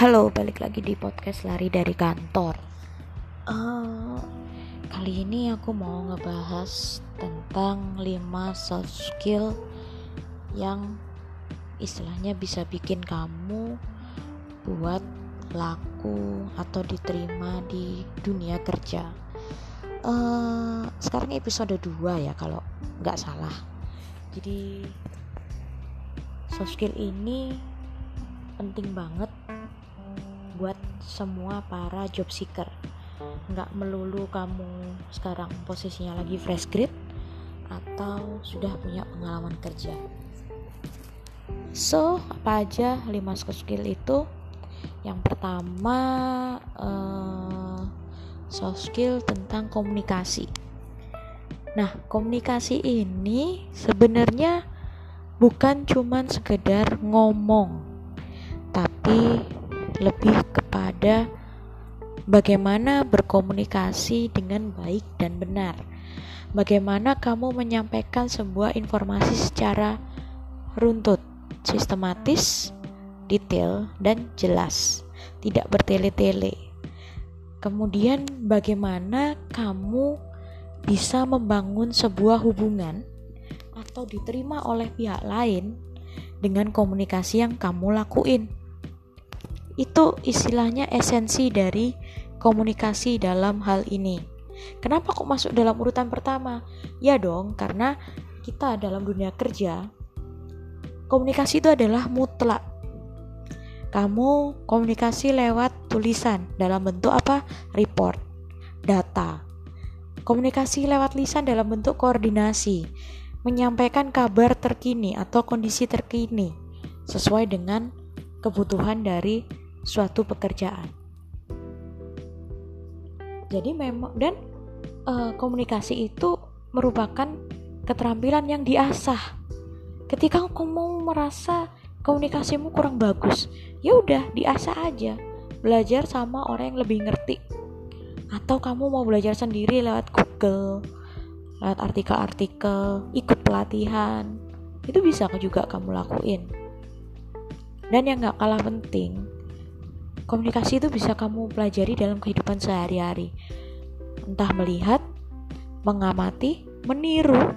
Halo, balik lagi di podcast lari dari kantor. Uh, kali ini aku mau ngebahas tentang 5 soft skill yang istilahnya bisa bikin kamu buat laku atau diterima di dunia kerja. Uh, sekarang episode 2 ya kalau nggak salah. Jadi soft skill ini penting banget buat semua para job seeker. Nggak melulu kamu sekarang posisinya lagi fresh grade atau sudah punya pengalaman kerja. So apa aja 5 soft skill itu? Yang pertama uh, soft skill tentang komunikasi. Nah komunikasi ini sebenarnya bukan cuman sekedar ngomong tapi lebih kepada bagaimana berkomunikasi dengan baik dan benar. Bagaimana kamu menyampaikan sebuah informasi secara runtut, sistematis, detail, dan jelas, tidak bertele-tele. Kemudian, bagaimana kamu bisa membangun sebuah hubungan atau diterima oleh pihak lain dengan komunikasi yang kamu lakuin itu istilahnya esensi dari komunikasi dalam hal ini. Kenapa kok masuk dalam urutan pertama? Ya dong, karena kita dalam dunia kerja komunikasi itu adalah mutlak. Kamu komunikasi lewat tulisan dalam bentuk apa? Report, data. Komunikasi lewat lisan dalam bentuk koordinasi, menyampaikan kabar terkini atau kondisi terkini sesuai dengan kebutuhan dari suatu pekerjaan. Jadi memang dan uh, komunikasi itu merupakan keterampilan yang diasah. Ketika kamu merasa komunikasimu kurang bagus, ya udah diasah aja. Belajar sama orang yang lebih ngerti. Atau kamu mau belajar sendiri lewat Google, lewat artikel-artikel, ikut pelatihan. Itu bisa juga kamu lakuin. Dan yang gak kalah penting, Komunikasi itu bisa kamu pelajari dalam kehidupan sehari-hari. Entah melihat, mengamati, meniru,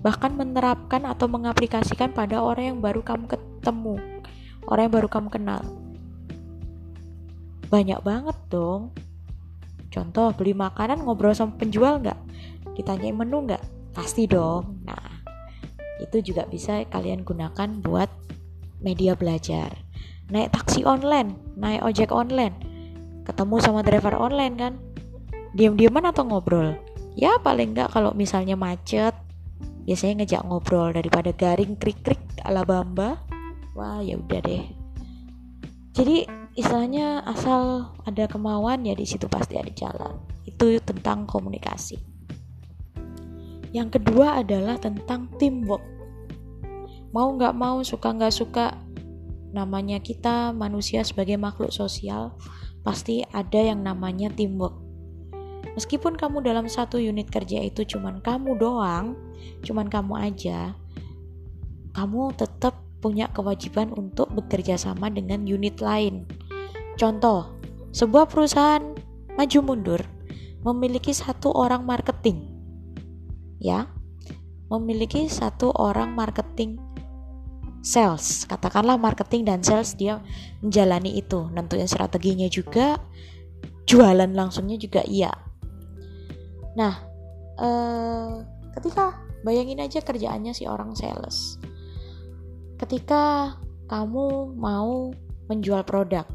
bahkan menerapkan atau mengaplikasikan pada orang yang baru kamu ketemu, orang yang baru kamu kenal. Banyak banget dong. Contoh, beli makanan ngobrol sama penjual nggak? Ditanyain menu nggak? Pasti dong. Nah, itu juga bisa kalian gunakan buat media belajar naik taksi online, naik ojek online, ketemu sama driver online kan, diam-diaman atau ngobrol? Ya paling enggak kalau misalnya macet, biasanya ngejak ngobrol daripada garing krik-krik ala bamba. Wah ya udah deh. Jadi istilahnya asal ada kemauan ya di situ pasti ada jalan. Itu tentang komunikasi. Yang kedua adalah tentang teamwork. Mau nggak mau, suka nggak suka, namanya kita manusia sebagai makhluk sosial pasti ada yang namanya teamwork. Meskipun kamu dalam satu unit kerja itu cuman kamu doang cuman kamu aja kamu tetap punya kewajiban untuk bekerja sama dengan unit lain. Contoh sebuah perusahaan maju mundur memiliki satu orang marketing. Ya memiliki satu orang marketing sales. Katakanlah marketing dan sales dia menjalani itu nentuin strateginya juga jualan langsungnya juga iya. Nah eh, ketika bayangin aja kerjaannya si orang sales. Ketika kamu mau menjual produk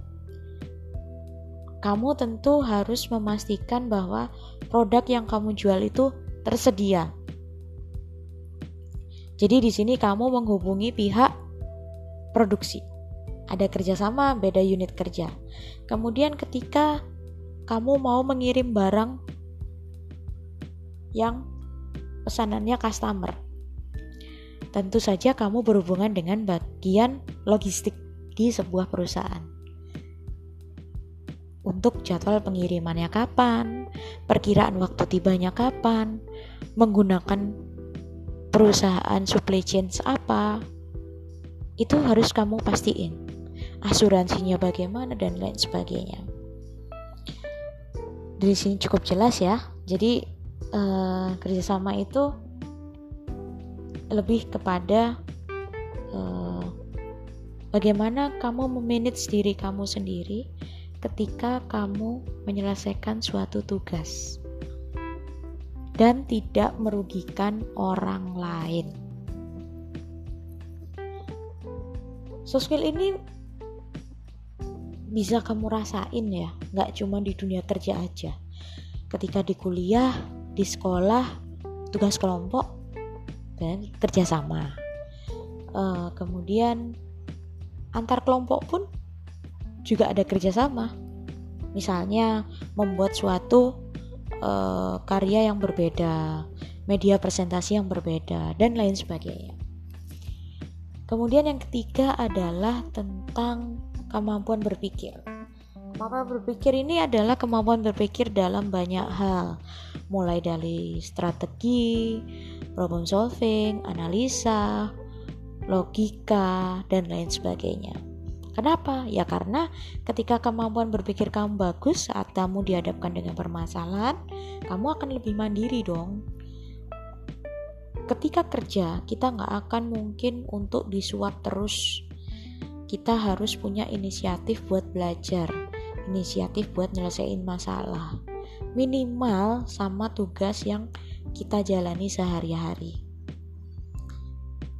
kamu tentu harus memastikan bahwa produk yang kamu jual itu tersedia jadi di sini kamu menghubungi pihak produksi. Ada kerjasama beda unit kerja. Kemudian ketika kamu mau mengirim barang yang pesanannya customer, tentu saja kamu berhubungan dengan bagian logistik di sebuah perusahaan. Untuk jadwal pengirimannya kapan, perkiraan waktu tibanya kapan, menggunakan perusahaan supply chain apa itu harus kamu pastiin. Asuransinya bagaimana dan lain sebagainya. Dari sini cukup jelas ya. Jadi uh, kerjasama itu lebih kepada uh, bagaimana kamu memanage diri kamu sendiri ketika kamu menyelesaikan suatu tugas dan tidak merugikan orang lain. Soft skill ini bisa kamu rasain ya, nggak cuma di dunia kerja aja. Ketika di kuliah, di sekolah, tugas kelompok, dan kerjasama. Uh, kemudian antar kelompok pun juga ada kerjasama. Misalnya membuat suatu uh, karya yang berbeda, media presentasi yang berbeda, dan lain sebagainya. Kemudian yang ketiga adalah tentang kemampuan berpikir. Kemampuan berpikir ini adalah kemampuan berpikir dalam banyak hal, mulai dari strategi, problem solving, analisa, logika, dan lain sebagainya. Kenapa? Ya karena ketika kemampuan berpikir kamu bagus saat kamu dihadapkan dengan permasalahan, kamu akan lebih mandiri dong. Ketika kerja, kita nggak akan mungkin untuk disuap terus. Kita harus punya inisiatif buat belajar, inisiatif buat nyelesain masalah. Minimal sama tugas yang kita jalani sehari-hari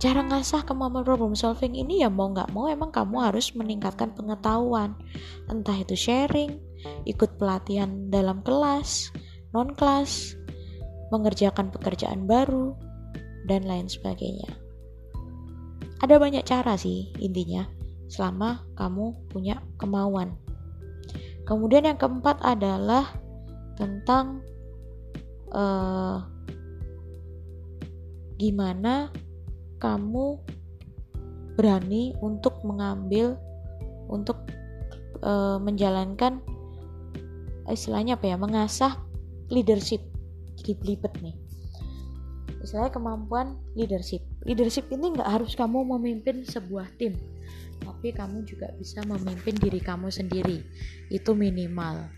cara ngasah kemampuan problem solving ini ya mau nggak mau emang kamu harus meningkatkan pengetahuan. Entah itu sharing ikut pelatihan dalam kelas non kelas mengerjakan pekerjaan baru dan lain sebagainya. Ada banyak cara sih intinya selama kamu punya kemauan. Kemudian yang keempat adalah tentang uh, gimana kamu berani untuk mengambil untuk uh, menjalankan istilahnya apa ya mengasah leadership. Jadi belibet nih. Istilahnya kemampuan leadership. Leadership ini nggak harus kamu memimpin sebuah tim tapi kamu juga bisa memimpin diri kamu sendiri. Itu minimal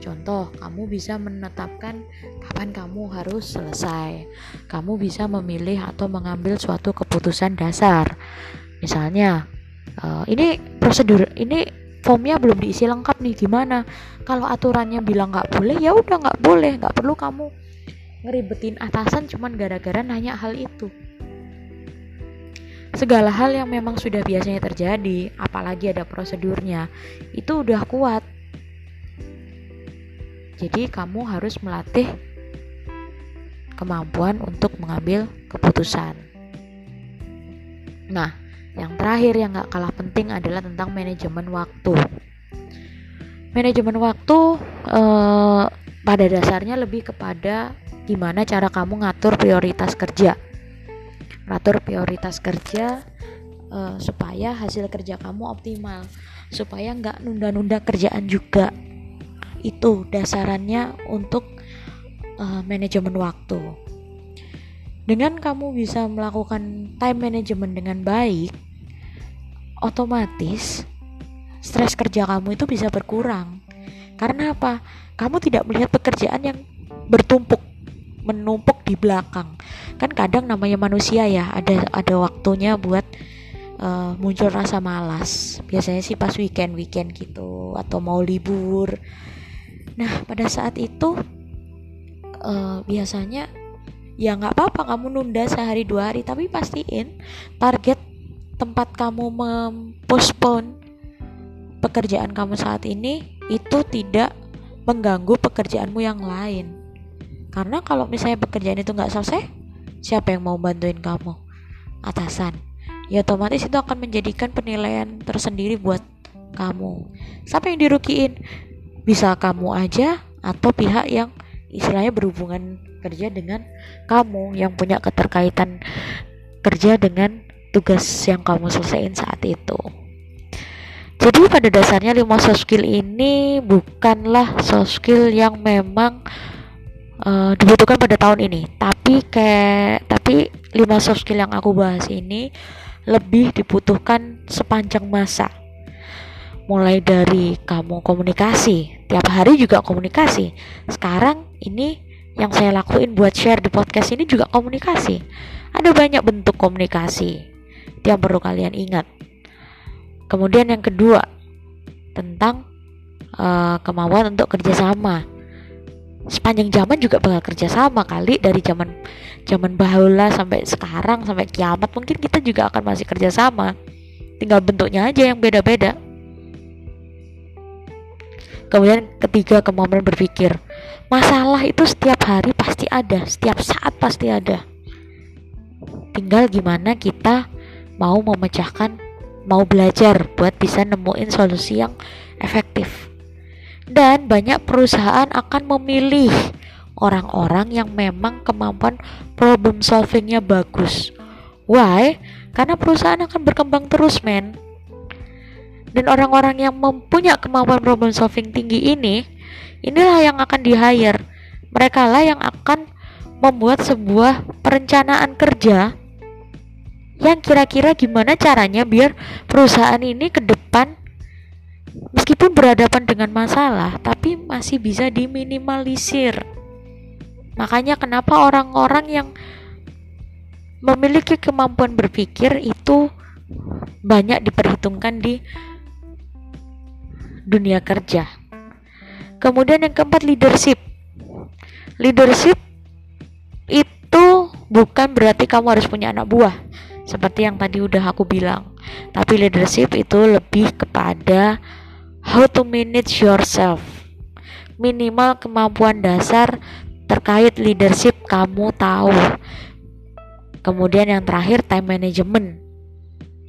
Contoh, kamu bisa menetapkan kapan kamu harus selesai. Kamu bisa memilih atau mengambil suatu keputusan dasar. Misalnya, uh, ini prosedur, ini formnya belum diisi lengkap nih gimana? Kalau aturannya bilang nggak boleh, ya udah nggak boleh, nggak perlu kamu ngeribetin atasan cuman gara-gara nanya hal itu. Segala hal yang memang sudah biasanya terjadi, apalagi ada prosedurnya, itu udah kuat jadi kamu harus melatih kemampuan untuk mengambil keputusan. Nah, yang terakhir yang gak kalah penting adalah tentang manajemen waktu. Manajemen waktu eh, pada dasarnya lebih kepada gimana cara kamu ngatur prioritas kerja. Ngatur prioritas kerja eh, supaya hasil kerja kamu optimal, supaya nggak nunda-nunda kerjaan juga itu dasarannya untuk uh, manajemen waktu. Dengan kamu bisa melakukan time management dengan baik, otomatis stres kerja kamu itu bisa berkurang. Karena apa? Kamu tidak melihat pekerjaan yang bertumpuk, menumpuk di belakang. Kan kadang namanya manusia ya, ada ada waktunya buat uh, muncul rasa malas. Biasanya sih pas weekend weekend gitu atau mau libur Nah, pada saat itu uh, biasanya ya nggak apa-apa kamu nunda sehari dua hari, tapi pastiin target tempat kamu mempospon pekerjaan kamu saat ini itu tidak mengganggu pekerjaanmu yang lain. Karena kalau misalnya pekerjaan itu nggak selesai, siapa yang mau bantuin kamu? Atasan. Ya otomatis itu akan menjadikan penilaian tersendiri buat kamu. Siapa yang dirugiin? Bisa kamu aja atau pihak yang istilahnya berhubungan kerja dengan kamu yang punya keterkaitan kerja dengan tugas yang kamu selesaiin saat itu. Jadi pada dasarnya lima soft skill ini bukanlah soft skill yang memang uh, dibutuhkan pada tahun ini, tapi kayak tapi lima soft skill yang aku bahas ini lebih dibutuhkan sepanjang masa mulai dari kamu komunikasi tiap hari juga komunikasi. Sekarang ini yang saya lakuin buat share di podcast ini juga komunikasi. Ada banyak bentuk komunikasi itu yang perlu kalian ingat. Kemudian yang kedua tentang uh, kemauan untuk kerjasama. Sepanjang zaman juga bakal kerjasama kali dari zaman zaman bahula sampai sekarang sampai kiamat mungkin kita juga akan masih kerjasama. Tinggal bentuknya aja yang beda-beda kemudian ketiga kemampuan berpikir masalah itu setiap hari pasti ada setiap saat pasti ada tinggal gimana kita mau memecahkan mau belajar buat bisa nemuin solusi yang efektif dan banyak perusahaan akan memilih orang-orang yang memang kemampuan problem solvingnya bagus. Why? Karena perusahaan akan berkembang terus, men. Dan orang-orang yang mempunyai kemampuan problem solving tinggi ini, inilah yang akan di hire. Mereka lah yang akan membuat sebuah perencanaan kerja yang kira-kira gimana caranya biar perusahaan ini ke depan meskipun berhadapan dengan masalah tapi masih bisa diminimalisir makanya kenapa orang-orang yang memiliki kemampuan berpikir itu banyak diperhitungkan di dunia kerja kemudian yang keempat leadership leadership itu bukan berarti kamu harus punya anak buah seperti yang tadi udah aku bilang tapi leadership itu lebih kepada how to manage yourself. Minimal kemampuan dasar terkait leadership kamu tahu. Kemudian yang terakhir time management.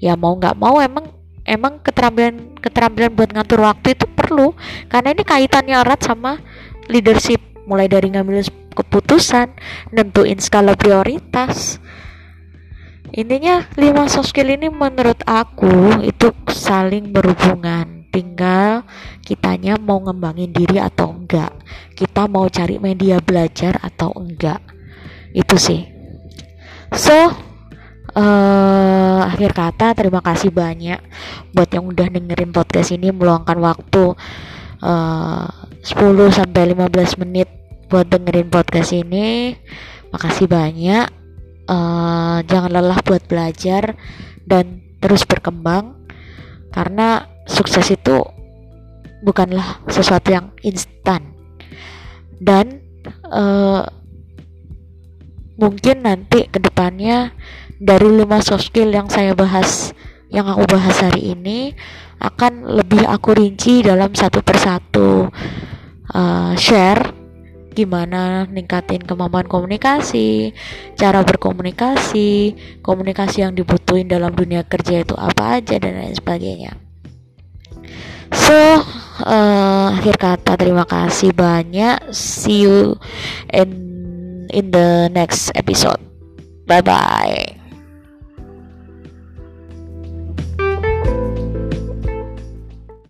Ya mau nggak mau emang emang keterampilan keterampilan buat ngatur waktu itu perlu. Karena ini kaitannya erat sama leadership. Mulai dari ngambil keputusan, nentuin skala prioritas. Intinya lima soft skill ini menurut aku itu saling berhubungan. Tinggal kitanya mau ngembangin diri atau enggak. Kita mau cari media belajar atau enggak. Itu sih. So uh, akhir kata terima kasih banyak buat yang udah dengerin podcast ini meluangkan waktu uh, 10 sampai 15 menit buat dengerin podcast ini. Makasih banyak. Uh, jangan lelah buat belajar dan terus berkembang karena sukses itu bukanlah sesuatu yang instan. Dan uh, mungkin nanti ke depannya dari lima soft skill yang saya bahas yang aku bahas hari ini akan lebih aku rinci dalam satu persatu uh, share gimana ningkatin kemampuan komunikasi, cara berkomunikasi, komunikasi yang dibutuhin dalam dunia kerja itu apa aja dan lain sebagainya. So, uh, akhir kata terima kasih banyak. See you in in the next episode. Bye bye.